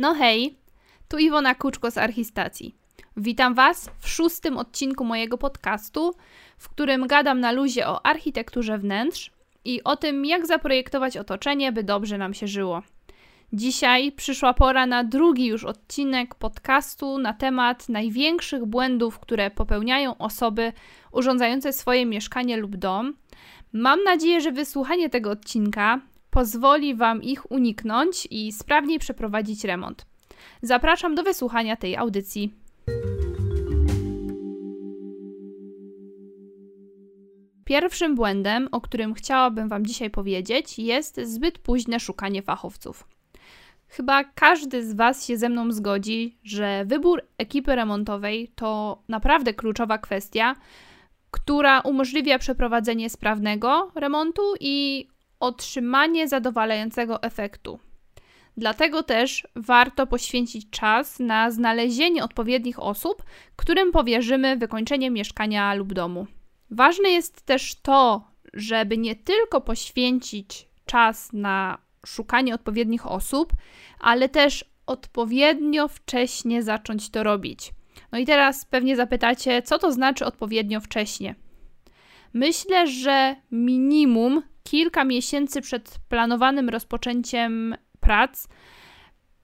No hej, tu Iwona Kuczko z Archistacji. Witam Was w szóstym odcinku mojego podcastu, w którym gadam na luzie o architekturze wnętrz i o tym, jak zaprojektować otoczenie, by dobrze nam się żyło. Dzisiaj przyszła pora na drugi już odcinek podcastu na temat największych błędów, które popełniają osoby urządzające swoje mieszkanie lub dom. Mam nadzieję, że wysłuchanie tego odcinka pozwoli Wam ich uniknąć i sprawniej przeprowadzić remont. Zapraszam do wysłuchania tej audycji. Pierwszym błędem, o którym chciałabym Wam dzisiaj powiedzieć, jest zbyt późne szukanie fachowców. Chyba każdy z Was się ze mną zgodzi, że wybór ekipy remontowej to naprawdę kluczowa kwestia, która umożliwia przeprowadzenie sprawnego remontu i otrzymanie zadowalającego efektu. Dlatego też warto poświęcić czas na znalezienie odpowiednich osób, którym powierzymy wykończenie mieszkania lub domu. Ważne jest też to, żeby nie tylko poświęcić czas na szukanie odpowiednich osób, ale też odpowiednio wcześnie zacząć to robić. No i teraz pewnie zapytacie, co to znaczy odpowiednio wcześnie? Myślę, że minimum kilka miesięcy przed planowanym rozpoczęciem prac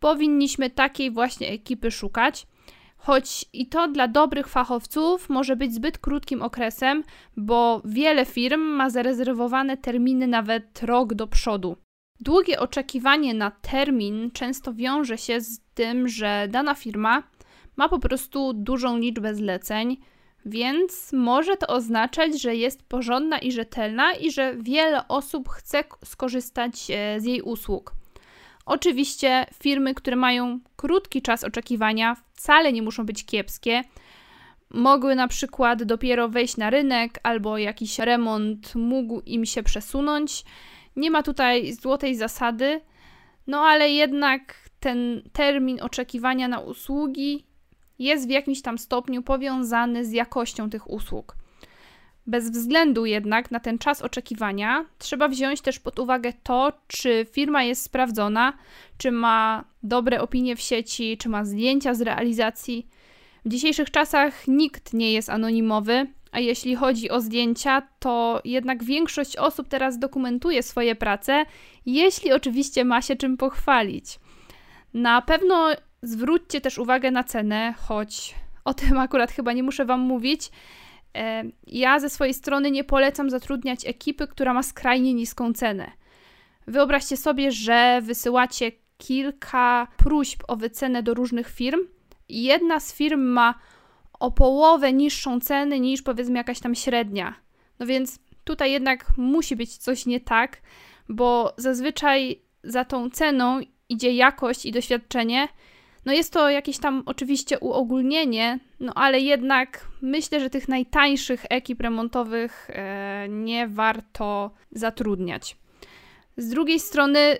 powinniśmy takiej właśnie ekipy szukać. Choć i to dla dobrych fachowców może być zbyt krótkim okresem, bo wiele firm ma zarezerwowane terminy nawet rok do przodu. Długie oczekiwanie na termin często wiąże się z tym, że dana firma ma po prostu dużą liczbę zleceń, więc może to oznaczać, że jest porządna i rzetelna i że wiele osób chce skorzystać e, z jej usług. Oczywiście firmy, które mają krótki czas oczekiwania, wcale nie muszą być kiepskie. Mogły na przykład dopiero wejść na rynek, albo jakiś remont mógł im się przesunąć. Nie ma tutaj złotej zasady, no ale jednak ten termin oczekiwania na usługi jest w jakimś tam stopniu powiązany z jakością tych usług. Bez względu jednak na ten czas oczekiwania, trzeba wziąć też pod uwagę to, czy firma jest sprawdzona, czy ma dobre opinie w sieci, czy ma zdjęcia z realizacji. W dzisiejszych czasach nikt nie jest anonimowy, a jeśli chodzi o zdjęcia, to jednak większość osób teraz dokumentuje swoje prace, jeśli oczywiście ma się czym pochwalić. Na pewno zwróćcie też uwagę na cenę, choć o tym akurat chyba nie muszę Wam mówić. E, ja ze swojej strony nie polecam zatrudniać ekipy, która ma skrajnie niską cenę. Wyobraźcie sobie, że wysyłacie kilka próśb o wycenę do różnych firm i jedna z firm ma o połowę niższą cenę niż powiedzmy jakaś tam średnia. No więc tutaj jednak musi być coś nie tak, bo zazwyczaj za tą ceną idzie jakość i doświadczenie, no jest to jakieś tam oczywiście uogólnienie, no ale jednak myślę, że tych najtańszych ekip remontowych e, nie warto zatrudniać. Z drugiej strony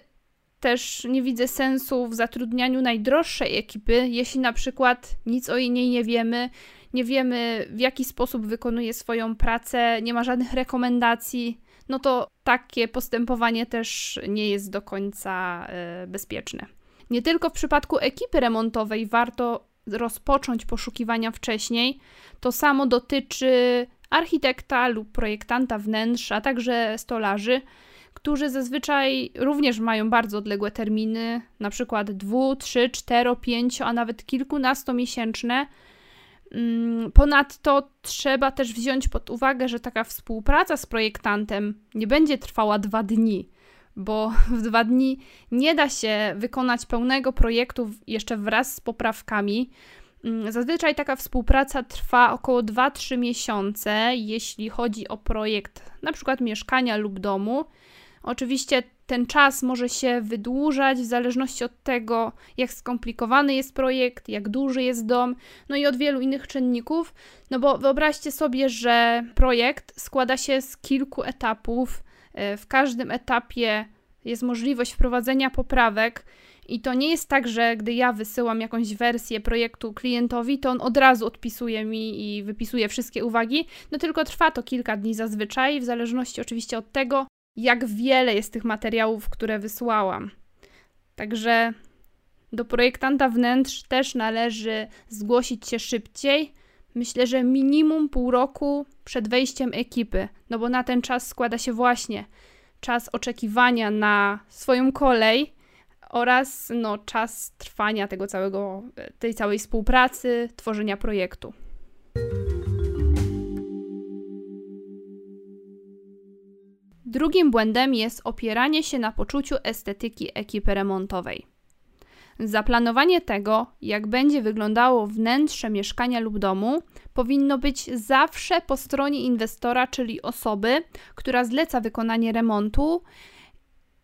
też nie widzę sensu w zatrudnianiu najdroższej ekipy, jeśli na przykład nic o niej nie wiemy, nie wiemy w jaki sposób wykonuje swoją pracę, nie ma żadnych rekomendacji, no to takie postępowanie też nie jest do końca e, bezpieczne. Nie tylko w przypadku ekipy remontowej warto rozpocząć poszukiwania wcześniej, to samo dotyczy architekta lub projektanta wnętrz, a także stolarzy, którzy zazwyczaj również mają bardzo odległe terminy, na przykład dwu, trzy, cztero, pięcio, a nawet kilkunastomiesięczne. Mm, ponadto trzeba też wziąć pod uwagę, że taka współpraca z projektantem nie będzie trwała dwa dni bo w dwa dni nie da się wykonać pełnego projektu jeszcze wraz z poprawkami. Mm, zazwyczaj taka współpraca trwa około 2-3 miesiące, jeśli chodzi o projekt na przykład mieszkania lub domu. Oczywiście ten czas może się wydłużać w zależności od tego, jak skomplikowany jest projekt, jak duży jest dom, no i od wielu innych czynników. No bo wyobraźcie sobie, że projekt składa się z kilku etapów. E, w każdym etapie jest możliwość wprowadzenia poprawek. I to nie jest tak, że gdy ja wysyłam jakąś wersję projektu klientowi, to on od razu odpisuje mi i wypisuje wszystkie uwagi, no tylko trwa to kilka dni zazwyczaj, w zależności oczywiście od tego, jak wiele jest tych materiałów, które wysłałam. Także do projektanta wnętrz też należy zgłosić się szybciej. Myślę, że minimum pół roku przed wejściem ekipy, no bo na ten czas składa się właśnie czas oczekiwania na swoją kolej oraz no, czas trwania tego całego, tej całej współpracy, tworzenia projektu. Drugim błędem jest opieranie się na poczuciu estetyki ekipy remontowej. Zaplanowanie tego, jak będzie wyglądało wnętrze mieszkania lub domu, powinno być zawsze po stronie inwestora, czyli osoby, która zleca wykonanie remontu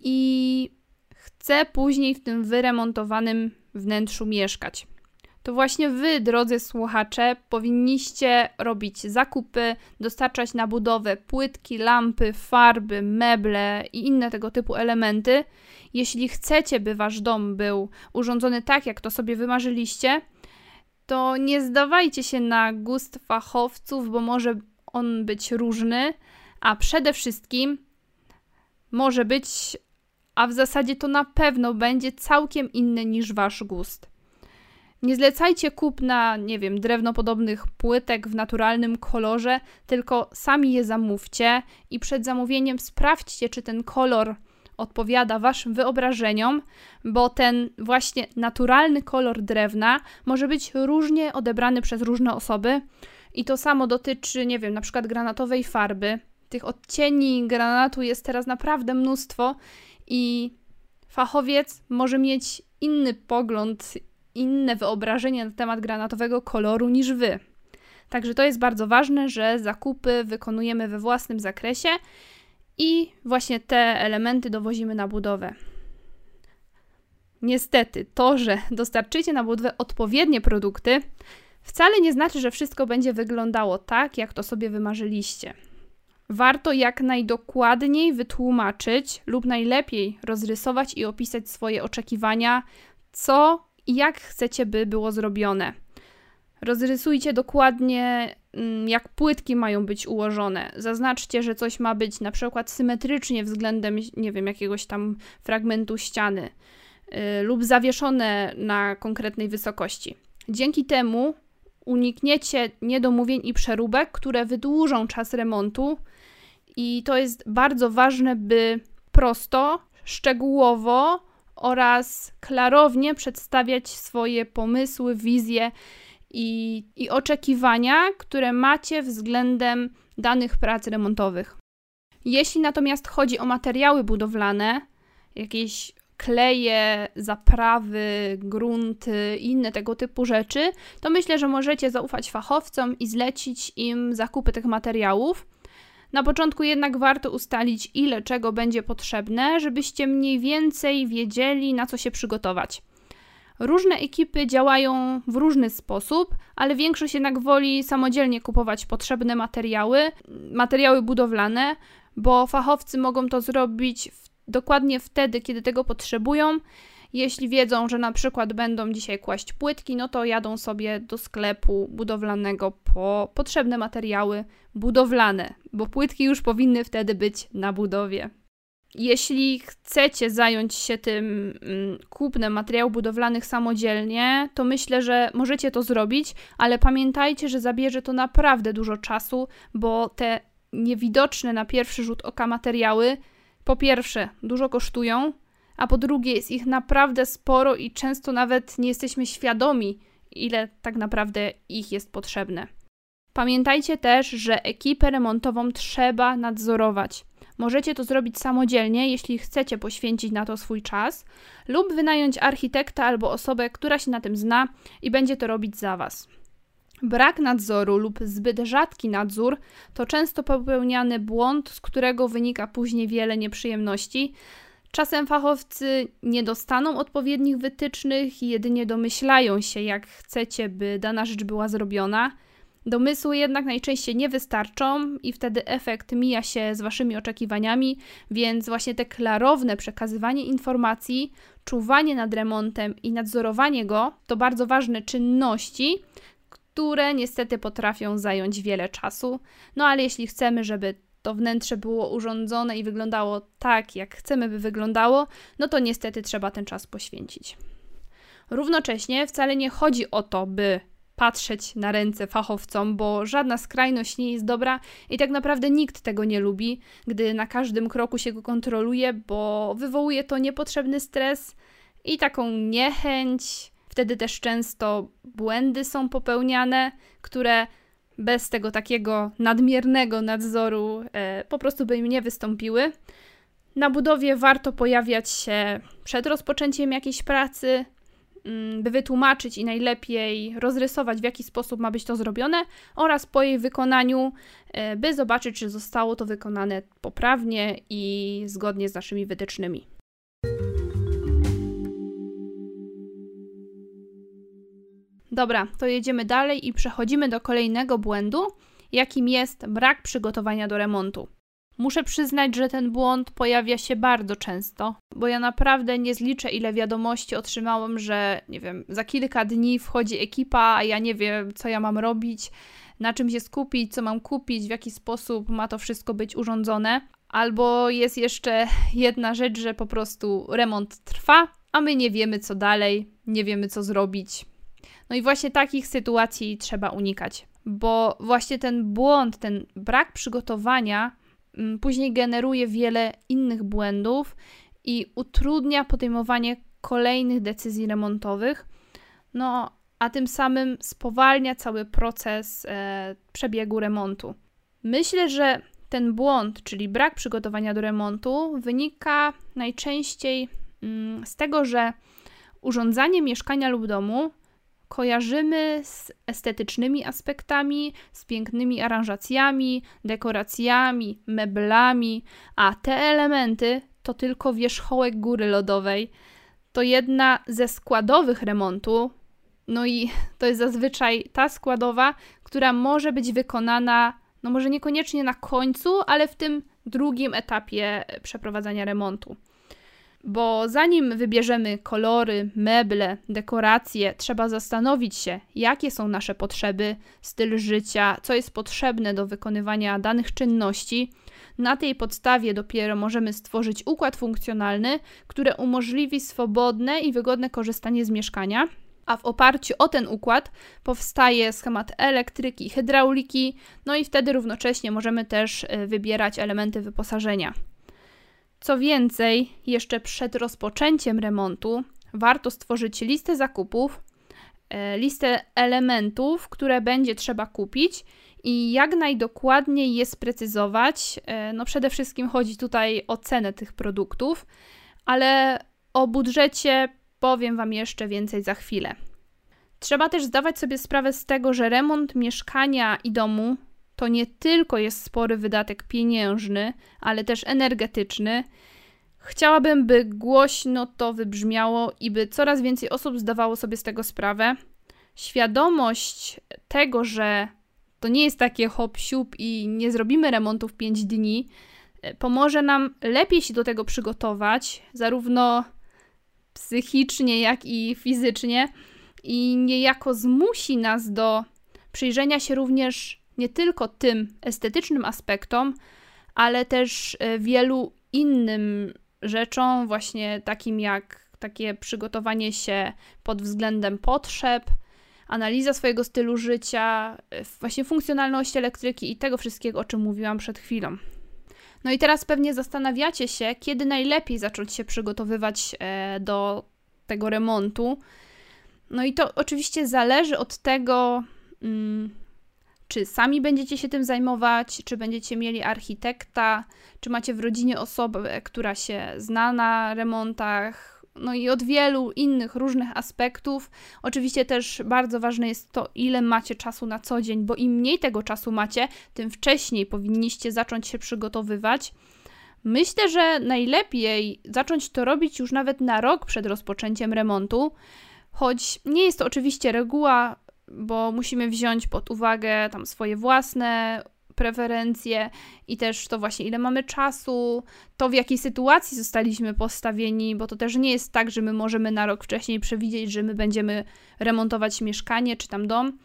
i chce później w tym wyremontowanym wnętrzu mieszkać to właśnie wy, drodzy słuchacze, powinniście robić zakupy, dostarczać na budowę płytki, lampy, farby, meble i inne tego typu elementy. Jeśli chcecie, by wasz dom był urządzony tak, jak to sobie wymarzyliście, to nie zdawajcie się na gust fachowców, bo może on być różny, a przede wszystkim może być, a w zasadzie to na pewno będzie całkiem inny niż wasz gust. Nie zlecajcie kupna, nie wiem, drewnopodobnych płytek w naturalnym kolorze, tylko sami je zamówcie i przed zamówieniem sprawdźcie, czy ten kolor odpowiada waszym wyobrażeniom, bo ten właśnie naturalny kolor drewna może być różnie odebrany przez różne osoby. I to samo dotyczy, nie wiem, na przykład granatowej farby. Tych odcieni granatu jest teraz naprawdę mnóstwo i fachowiec może mieć inny pogląd inne wyobrażenie na temat granatowego koloru niż wy. Także to jest bardzo ważne, że zakupy wykonujemy we własnym zakresie i właśnie te elementy dowozimy na budowę. Niestety, to, że dostarczycie na budowę odpowiednie produkty, wcale nie znaczy, że wszystko będzie wyglądało tak, jak to sobie wymarzyliście. Warto jak najdokładniej wytłumaczyć lub najlepiej rozrysować i opisać swoje oczekiwania, co i jak chcecie, by było zrobione. Rozrysujcie dokładnie, mm, jak płytki mają być ułożone. Zaznaczcie, że coś ma być na przykład symetrycznie względem, nie wiem, jakiegoś tam fragmentu ściany yy, lub zawieszone na konkretnej wysokości. Dzięki temu unikniecie niedomówień i przeróbek, które wydłużą czas remontu. I to jest bardzo ważne, by prosto, szczegółowo oraz klarownie przedstawiać swoje pomysły, wizje i, i oczekiwania, które macie względem danych prac remontowych. Jeśli natomiast chodzi o materiały budowlane, jakieś kleje, zaprawy, grunty i inne tego typu rzeczy, to myślę, że możecie zaufać fachowcom i zlecić im zakupy tych materiałów. Na początku jednak warto ustalić, ile czego będzie potrzebne, żebyście mniej więcej wiedzieli, na co się przygotować. Różne ekipy działają w różny sposób, ale większość jednak woli samodzielnie kupować potrzebne materiały, materiały budowlane, bo fachowcy mogą to zrobić dokładnie wtedy, kiedy tego potrzebują jeśli wiedzą, że na przykład będą dzisiaj kłaść płytki, no to jadą sobie do sklepu budowlanego po potrzebne materiały budowlane, bo płytki już powinny wtedy być na budowie. Jeśli chcecie zająć się tym mm, kupnem materiałów budowlanych samodzielnie, to myślę, że możecie to zrobić, ale pamiętajcie, że zabierze to naprawdę dużo czasu, bo te niewidoczne na pierwszy rzut oka materiały po pierwsze dużo kosztują, a po drugie jest ich naprawdę sporo i często nawet nie jesteśmy świadomi, ile tak naprawdę ich jest potrzebne. Pamiętajcie też, że ekipę remontową trzeba nadzorować. Możecie to zrobić samodzielnie, jeśli chcecie poświęcić na to swój czas, lub wynająć architekta albo osobę, która się na tym zna i będzie to robić za Was. Brak nadzoru lub zbyt rzadki nadzór to często popełniany błąd, z którego wynika później wiele nieprzyjemności, Czasem fachowcy nie dostaną odpowiednich wytycznych i jedynie domyślają się, jak chcecie, by dana rzecz była zrobiona. Domysły jednak najczęściej nie wystarczą i wtedy efekt mija się z waszymi oczekiwaniami, więc właśnie te klarowne przekazywanie informacji, czuwanie nad remontem i nadzorowanie go to bardzo ważne czynności, które niestety potrafią zająć wiele czasu. No ale jeśli chcemy, żeby to wnętrze było urządzone i wyglądało tak, jak chcemy, by wyglądało, no to niestety trzeba ten czas poświęcić. Równocześnie wcale nie chodzi o to, by patrzeć na ręce fachowcom, bo żadna skrajność nie jest dobra i tak naprawdę nikt tego nie lubi, gdy na każdym kroku się go kontroluje, bo wywołuje to niepotrzebny stres i taką niechęć. Wtedy też często błędy są popełniane, które bez tego takiego nadmiernego nadzoru e, po prostu by im nie wystąpiły. Na budowie warto pojawiać się przed rozpoczęciem jakiejś pracy, mm, by wytłumaczyć i najlepiej rozrysować, w jaki sposób ma być to zrobione, oraz po jej wykonaniu, e, by zobaczyć, czy zostało to wykonane poprawnie i zgodnie z naszymi wytycznymi. Dobra, to jedziemy dalej i przechodzimy do kolejnego błędu, jakim jest brak przygotowania do remontu. Muszę przyznać, że ten błąd pojawia się bardzo często, bo ja naprawdę nie zliczę, ile wiadomości otrzymałam, że nie wiem, za kilka dni wchodzi ekipa, a ja nie wiem, co ja mam robić, na czym się skupić, co mam kupić, w jaki sposób ma to wszystko być urządzone. Albo jest jeszcze jedna rzecz, że po prostu remont trwa, a my nie wiemy, co dalej, nie wiemy, co zrobić. No i właśnie takich sytuacji trzeba unikać, bo właśnie ten błąd, ten brak przygotowania mm, później generuje wiele innych błędów i utrudnia podejmowanie kolejnych decyzji remontowych. No, a tym samym spowalnia cały proces e, przebiegu remontu. Myślę, że ten błąd, czyli brak przygotowania do remontu, wynika najczęściej mm, z tego, że urządzanie mieszkania lub domu kojarzymy z estetycznymi aspektami, z pięknymi aranżacjami, dekoracjami, meblami, a te elementy to tylko wierzchołek góry lodowej. To jedna ze składowych remontu, no i to jest zazwyczaj ta składowa, która może być wykonana, no może niekoniecznie na końcu, ale w tym drugim etapie przeprowadzania remontu bo zanim wybierzemy kolory, meble, dekoracje, trzeba zastanowić się, jakie są nasze potrzeby, styl życia, co jest potrzebne do wykonywania danych czynności. Na tej podstawie dopiero możemy stworzyć układ funkcjonalny, który umożliwi swobodne i wygodne korzystanie z mieszkania. A w oparciu o ten układ powstaje schemat elektryki, hydrauliki, no i wtedy równocześnie możemy też e, wybierać elementy wyposażenia. Co więcej, jeszcze przed rozpoczęciem remontu warto stworzyć listę zakupów, e, listę elementów, które będzie trzeba kupić i jak najdokładniej je sprecyzować. E, no przede wszystkim chodzi tutaj o cenę tych produktów, ale o budżecie powiem Wam jeszcze więcej za chwilę. Trzeba też zdawać sobie sprawę z tego, że remont mieszkania i domu to nie tylko jest spory wydatek pieniężny, ale też energetyczny. Chciałabym, by głośno to wybrzmiało i by coraz więcej osób zdawało sobie z tego sprawę. Świadomość tego, że to nie jest takie hop siup i nie zrobimy remontu w 5 dni, pomoże nam lepiej się do tego przygotować, zarówno psychicznie, jak i fizycznie, i niejako zmusi nas do przyjrzenia się również nie tylko tym estetycznym aspektom, ale też e, wielu innym rzeczom, właśnie takim jak takie przygotowanie się pod względem potrzeb, analiza swojego stylu życia, e, właśnie funkcjonalności elektryki i tego wszystkiego, o czym mówiłam przed chwilą. No i teraz pewnie zastanawiacie się, kiedy najlepiej zacząć się przygotowywać e, do tego remontu. No i to oczywiście zależy od tego, mm, czy sami będziecie się tym zajmować, czy będziecie mieli architekta, czy macie w rodzinie osobę, która się zna na remontach, no i od wielu innych różnych aspektów. Oczywiście też bardzo ważne jest to, ile macie czasu na co dzień, bo im mniej tego czasu macie, tym wcześniej powinniście zacząć się przygotowywać. Myślę, że najlepiej zacząć to robić już nawet na rok przed rozpoczęciem remontu, choć nie jest to oczywiście reguła, bo musimy wziąć pod uwagę tam swoje własne preferencje i też to właśnie ile mamy czasu, to w jakiej sytuacji zostaliśmy postawieni, bo to też nie jest tak, że my możemy na rok wcześniej przewidzieć, że my będziemy remontować mieszkanie czy tam dom.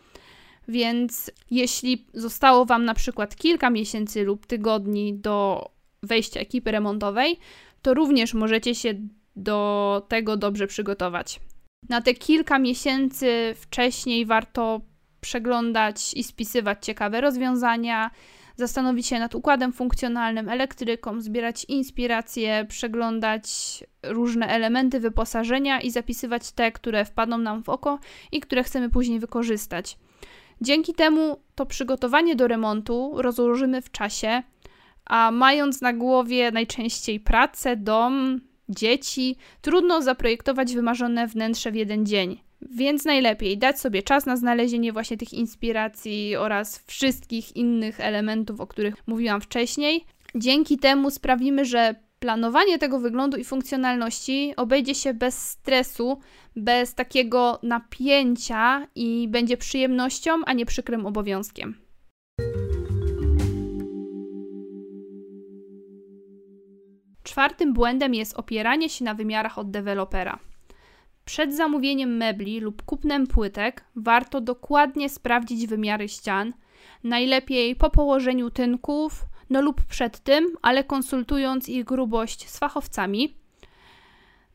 Więc jeśli zostało Wam na przykład kilka miesięcy lub tygodni do wejścia ekipy remontowej, to również możecie się do tego dobrze przygotować. Na te kilka miesięcy wcześniej warto przeglądać i spisywać ciekawe rozwiązania, zastanowić się nad układem funkcjonalnym, elektryką, zbierać inspiracje, przeglądać różne elementy wyposażenia i zapisywać te, które wpadną nam w oko i które chcemy później wykorzystać. Dzięki temu to przygotowanie do remontu rozłożymy w czasie, a mając na głowie najczęściej pracę, dom, dzieci, trudno zaprojektować wymarzone wnętrze w jeden dzień. Więc najlepiej dać sobie czas na znalezienie właśnie tych inspiracji oraz wszystkich innych elementów, o których mówiłam wcześniej. Dzięki temu sprawimy, że planowanie tego wyglądu i funkcjonalności obejdzie się bez stresu, bez takiego napięcia i będzie przyjemnością, a nie przykrym obowiązkiem. Czwartym błędem jest opieranie się na wymiarach od dewelopera. Przed zamówieniem mebli lub kupnem płytek warto dokładnie sprawdzić wymiary ścian, najlepiej po położeniu tynków, no lub przed tym, ale konsultując ich grubość z fachowcami.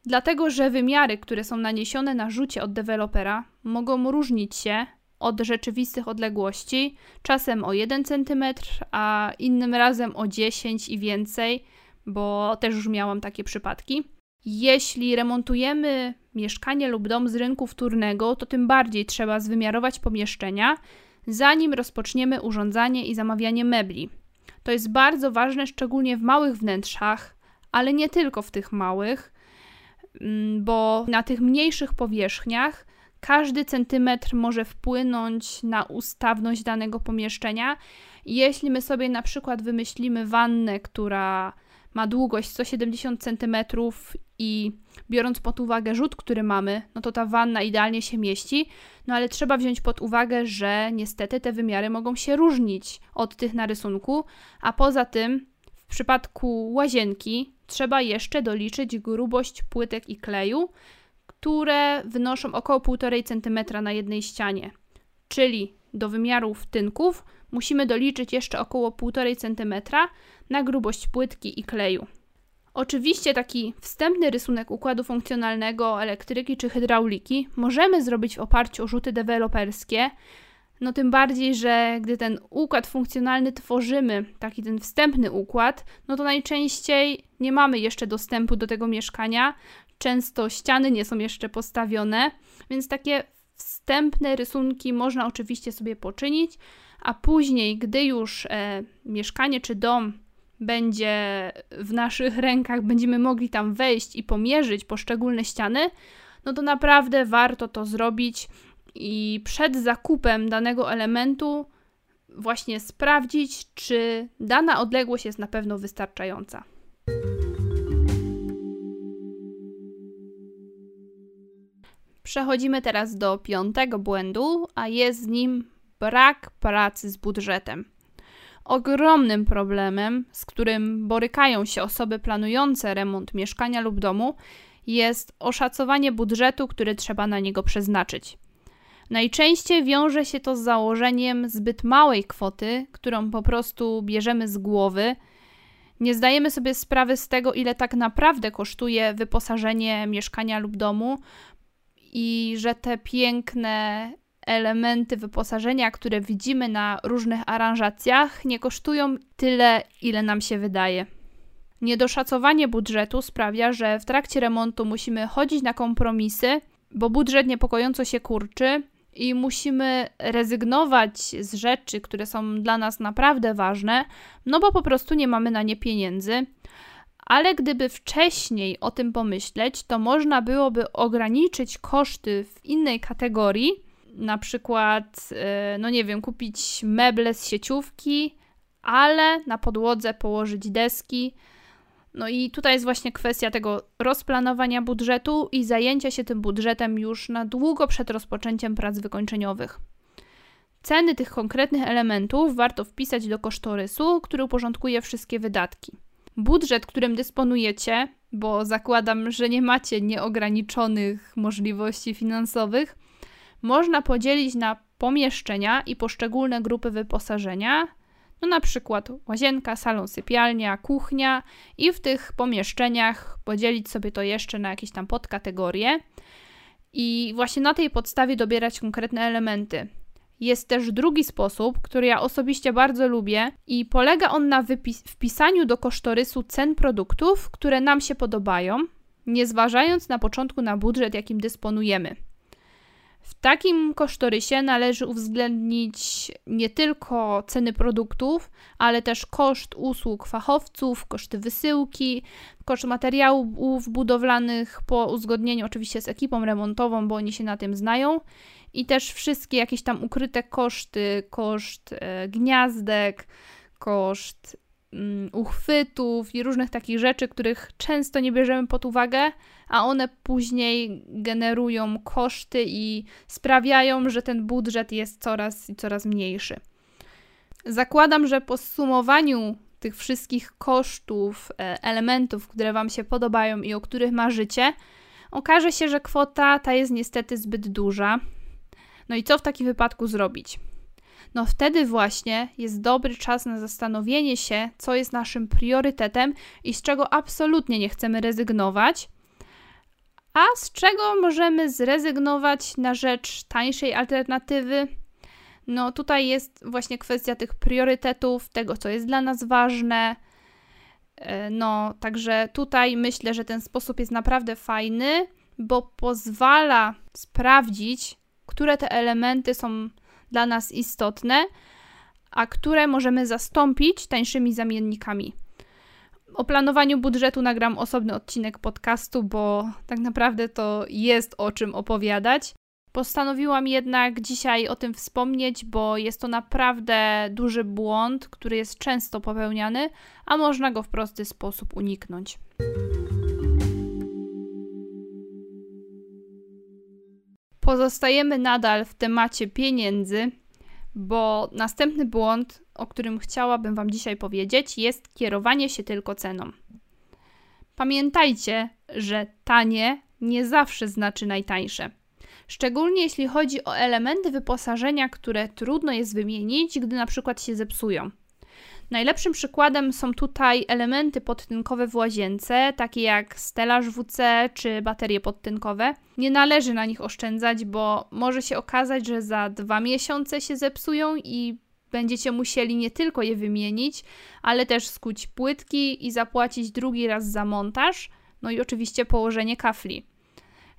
Dlatego, że wymiary, które są naniesione na rzucie od dewelopera, mogą różnić się od rzeczywistych odległości, czasem o 1 cm, a innym razem o 10 i więcej, bo też już miałam takie przypadki. Jeśli remontujemy mieszkanie lub dom z rynku wtórnego, to tym bardziej trzeba zwymiarować pomieszczenia, zanim rozpoczniemy urządzanie i zamawianie mebli. To jest bardzo ważne, szczególnie w małych wnętrzach, ale nie tylko w tych małych, mm, bo na tych mniejszych powierzchniach każdy centymetr może wpłynąć na ustawność danego pomieszczenia. Jeśli my sobie na przykład wymyślimy wannę, która ma długość 170 cm i biorąc pod uwagę rzut, który mamy, no to ta wanna idealnie się mieści, no ale trzeba wziąć pod uwagę, że niestety te wymiary mogą się różnić od tych na rysunku, a poza tym w przypadku łazienki trzeba jeszcze doliczyć grubość płytek i kleju, które wynoszą około 1,5 cm na jednej ścianie. Czyli do wymiarów tynków musimy doliczyć jeszcze około 1,5 cm na grubość płytki i kleju. Oczywiście taki wstępny rysunek układu funkcjonalnego elektryki czy hydrauliki możemy zrobić w oparciu o rzuty deweloperskie, no tym bardziej, że gdy ten układ funkcjonalny tworzymy, taki ten wstępny układ, no to najczęściej nie mamy jeszcze dostępu do tego mieszkania, często ściany nie są jeszcze postawione, więc takie wstępne rysunki można oczywiście sobie poczynić, a później, gdy już e, mieszkanie czy dom będzie w naszych rękach, będziemy mogli tam wejść i pomierzyć poszczególne ściany, no to naprawdę warto to zrobić i przed zakupem danego elementu właśnie sprawdzić, czy dana odległość jest na pewno wystarczająca. Przechodzimy teraz do piątego błędu, a jest z nim brak pracy z budżetem. Ogromnym problemem, z którym borykają się osoby planujące remont mieszkania lub domu, jest oszacowanie budżetu, który trzeba na niego przeznaczyć. Najczęściej wiąże się to z założeniem zbyt małej kwoty, którą po prostu bierzemy z głowy. Nie zdajemy sobie sprawy z tego, ile tak naprawdę kosztuje wyposażenie mieszkania lub domu, i że te piękne elementy wyposażenia, które widzimy na różnych aranżacjach, nie kosztują tyle, ile nam się wydaje. Niedoszacowanie budżetu sprawia, że w trakcie remontu musimy chodzić na kompromisy, bo budżet niepokojąco się kurczy i musimy rezygnować z rzeczy, które są dla nas naprawdę ważne, no bo po prostu nie mamy na nie pieniędzy. Ale gdyby wcześniej o tym pomyśleć, to można byłoby ograniczyć koszty w innej kategorii, na przykład, e, no nie wiem, kupić meble z sieciówki, ale na podłodze położyć deski. No i tutaj jest właśnie kwestia tego rozplanowania budżetu i zajęcia się tym budżetem już na długo przed rozpoczęciem prac wykończeniowych. Ceny tych konkretnych elementów warto wpisać do kosztorysu, który uporządkuje wszystkie wydatki. Budżet, którym dysponujecie, bo zakładam, że nie macie nieograniczonych możliwości finansowych, można podzielić na pomieszczenia i poszczególne grupy wyposażenia, no na przykład łazienka, salon, sypialnia, kuchnia i w tych pomieszczeniach podzielić sobie to jeszcze na jakieś tam podkategorie. i właśnie na tej podstawie dobierać konkretne elementy. Jest też drugi sposób, który ja osobiście bardzo lubię i polega on na wpisaniu do kosztorysu cen produktów, które nam się podobają, nie zważając na początku na budżet, jakim dysponujemy. W takim kosztorysie należy uwzględnić nie tylko ceny produktów, ale też koszt usług fachowców, koszty wysyłki, koszt materiałów budowlanych po uzgodnieniu oczywiście z ekipą remontową, bo oni się na tym znają i też wszystkie jakieś tam ukryte koszty, koszt e, gniazdek, koszt uchwytów i różnych takich rzeczy, których często nie bierzemy pod uwagę, a one później generują koszty i sprawiają, że ten budżet jest coraz i coraz mniejszy. Zakładam, że po sumowaniu tych wszystkich kosztów, e, elementów, które Wam się podobają i o których marzycie, okaże się, że kwota ta jest niestety zbyt duża. No i co w takim wypadku zrobić? No wtedy właśnie jest dobry czas na zastanowienie się, co jest naszym priorytetem i z czego absolutnie nie chcemy rezygnować, a z czego możemy zrezygnować na rzecz tańszej alternatywy. No tutaj jest właśnie kwestia tych priorytetów, tego co jest dla nas ważne. E, no, także tutaj myślę, że ten sposób jest naprawdę fajny, bo pozwala sprawdzić, które te elementy są dla nas istotne, a które możemy zastąpić tańszymi zamiennikami. O planowaniu budżetu nagram osobny odcinek podcastu, bo tak naprawdę to jest o czym opowiadać. Postanowiłam jednak dzisiaj o tym wspomnieć, bo jest to naprawdę duży błąd, który jest często popełniany, a można go w prosty sposób uniknąć. Pozostajemy nadal w temacie pieniędzy, bo następny błąd, o którym chciałabym Wam dzisiaj powiedzieć, jest kierowanie się tylko ceną. Pamiętajcie, że tanie nie zawsze znaczy najtańsze. Szczególnie jeśli chodzi o elementy wyposażenia, które trudno jest wymienić, gdy na przykład się zepsują. Najlepszym przykładem są tutaj elementy podtynkowe w łazience, takie jak stelaż WC czy baterie podtynkowe. Nie należy na nich oszczędzać, bo może się okazać, że za dwa miesiące się zepsują i będziecie musieli nie tylko je wymienić, ale też skuć płytki i zapłacić drugi raz za montaż, no i oczywiście położenie kafli.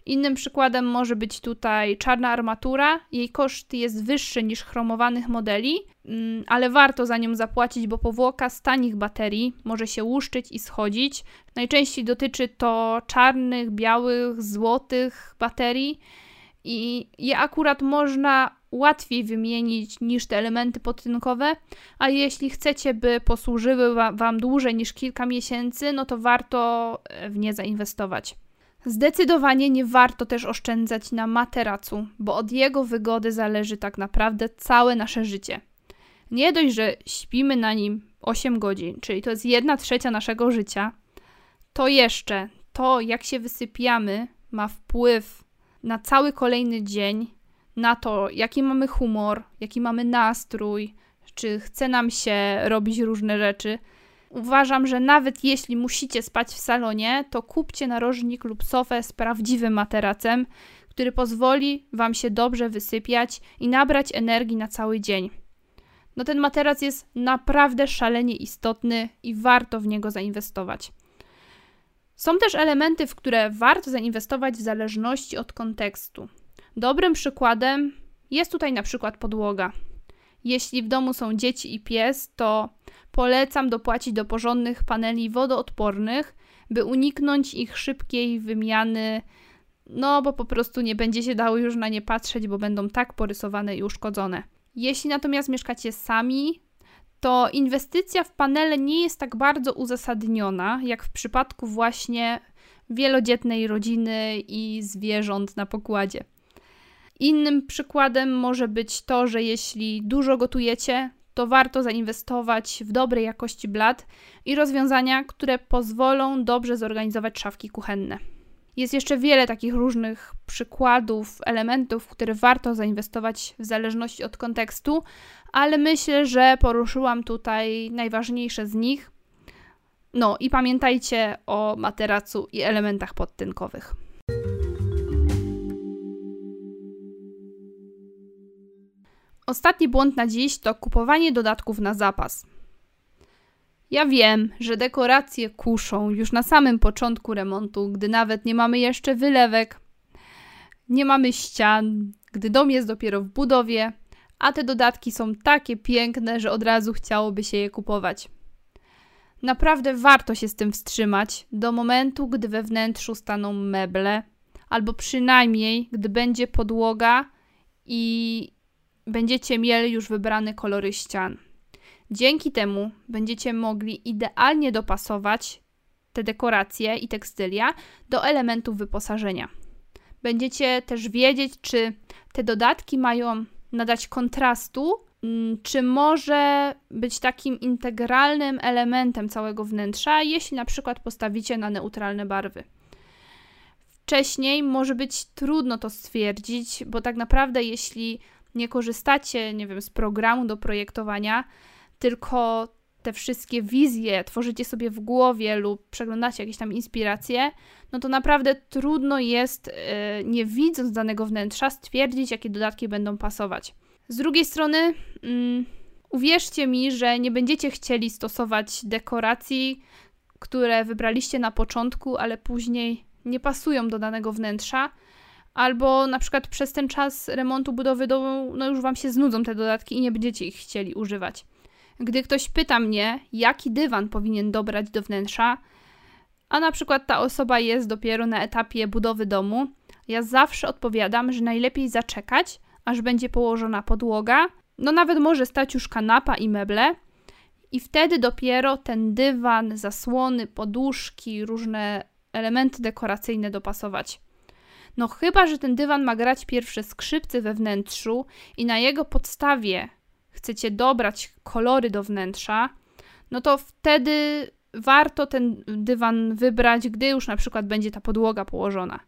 Innym przykładem może być tutaj czarna armatura. Jej koszt jest wyższy niż chromowanych modeli, mm, ale warto za nią zapłacić, bo powłoka z tanich baterii może się łuszczyć i schodzić. Najczęściej dotyczy to czarnych, białych, złotych baterii i je akurat można łatwiej wymienić niż te elementy podtynkowe, a jeśli chcecie, by posłużyły Wam dłużej niż kilka miesięcy, no to warto w nie zainwestować. Zdecydowanie nie warto też oszczędzać na materacu, bo od jego wygody zależy tak naprawdę całe nasze życie. Nie dość, że śpimy na nim 8 godzin, czyli to jest 1 trzecia naszego życia, to jeszcze to, jak się wysypiamy, ma wpływ na cały kolejny dzień, na to, jaki mamy humor, jaki mamy nastrój, czy chce nam się robić różne rzeczy. Uważam, że nawet jeśli musicie spać w salonie, to kupcie narożnik lub sofę z prawdziwym materacem, który pozwoli Wam się dobrze wysypiać i nabrać energii na cały dzień. No ten materac jest naprawdę szalenie istotny i warto w niego zainwestować. Są też elementy, w które warto zainwestować w zależności od kontekstu. Dobrym przykładem jest tutaj na przykład podłoga. Jeśli w domu są dzieci i pies, to polecam dopłacić do porządnych paneli wodoodpornych, by uniknąć ich szybkiej wymiany, no bo po prostu nie będzie się dało już na nie patrzeć, bo będą tak porysowane i uszkodzone. Jeśli natomiast mieszkacie sami, to inwestycja w panele nie jest tak bardzo uzasadniona, jak w przypadku właśnie wielodzietnej rodziny i zwierząt na pokładzie. Innym przykładem może być to, że jeśli dużo gotujecie, to warto zainwestować w dobrej jakości blat i rozwiązania, które pozwolą dobrze zorganizować szafki kuchenne. Jest jeszcze wiele takich różnych przykładów, elementów, w które warto zainwestować w zależności od kontekstu, ale myślę, że poruszyłam tutaj najważniejsze z nich. No i pamiętajcie o materacu i elementach podtynkowych. Ostatni błąd na dziś to kupowanie dodatków na zapas. Ja wiem, że dekoracje kuszą już na samym początku remontu, gdy nawet nie mamy jeszcze wylewek, nie mamy ścian, gdy dom jest dopiero w budowie, a te dodatki są takie piękne, że od razu chciałoby się je kupować. Naprawdę warto się z tym wstrzymać do momentu, gdy we wnętrzu staną meble, albo przynajmniej gdy będzie podłoga i będziecie mieli już wybrane kolory ścian. Dzięki temu będziecie mogli idealnie dopasować te dekoracje i tekstylia do elementów wyposażenia. Będziecie też wiedzieć, czy te dodatki mają nadać kontrastu, mm, czy może być takim integralnym elementem całego wnętrza, jeśli na przykład postawicie na neutralne barwy. Wcześniej może być trudno to stwierdzić, bo tak naprawdę, jeśli nie korzystacie, nie wiem, z programu do projektowania, tylko te wszystkie wizje tworzycie sobie w głowie lub przeglądacie jakieś tam inspiracje, no to naprawdę trudno jest, yy, nie widząc danego wnętrza, stwierdzić, jakie dodatki będą pasować. Z drugiej strony, yy, uwierzcie mi, że nie będziecie chcieli stosować dekoracji, które wybraliście na początku, ale później nie pasują do danego wnętrza, albo na przykład przez ten czas remontu budowy domu, no już Wam się znudzą te dodatki i nie będziecie ich chcieli używać. Gdy ktoś pyta mnie, jaki dywan powinien dobrać do wnętrza, a na przykład ta osoba jest dopiero na etapie budowy domu, ja zawsze odpowiadam, że najlepiej zaczekać, aż będzie położona podłoga, no nawet może stać już kanapa i meble, i wtedy dopiero ten dywan, zasłony, poduszki, różne elementy dekoracyjne dopasować. No chyba, że ten dywan ma grać pierwsze skrzypce we wnętrzu i na jego podstawie chcecie dobrać kolory do wnętrza, no to wtedy warto ten dywan wybrać, gdy już na przykład będzie ta podłoga położona.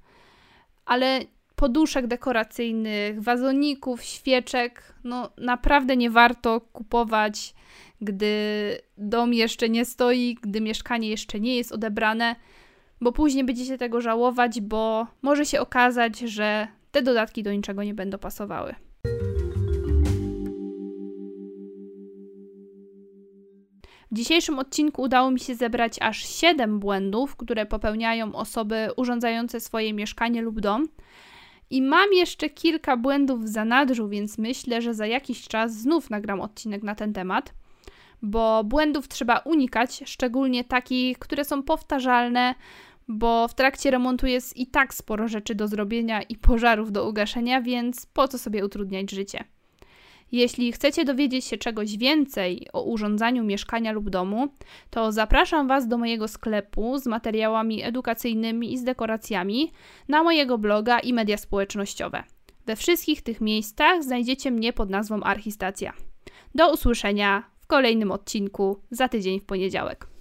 Ale poduszek dekoracyjnych, wazoników, świeczek, no naprawdę nie warto kupować, gdy dom jeszcze nie stoi, gdy mieszkanie jeszcze nie jest odebrane, bo później będziecie tego żałować, bo może się okazać, że te dodatki do niczego nie będą pasowały. W dzisiejszym odcinku udało mi się zebrać aż 7 błędów, które popełniają osoby urządzające swoje mieszkanie lub dom. I mam jeszcze kilka błędów w zanadrzu, więc myślę, że za jakiś czas znów nagram odcinek na ten temat, bo błędów trzeba unikać, szczególnie takich, które są powtarzalne, bo w trakcie remontu jest i tak sporo rzeczy do zrobienia i pożarów do ugaszenia, więc po co sobie utrudniać życie? Jeśli chcecie dowiedzieć się czegoś więcej o urządzaniu mieszkania lub domu, to zapraszam Was do mojego sklepu z materiałami edukacyjnymi i z dekoracjami na mojego bloga i media społecznościowe. We wszystkich tych miejscach znajdziecie mnie pod nazwą Archistacja. Do usłyszenia w kolejnym odcinku za tydzień w poniedziałek.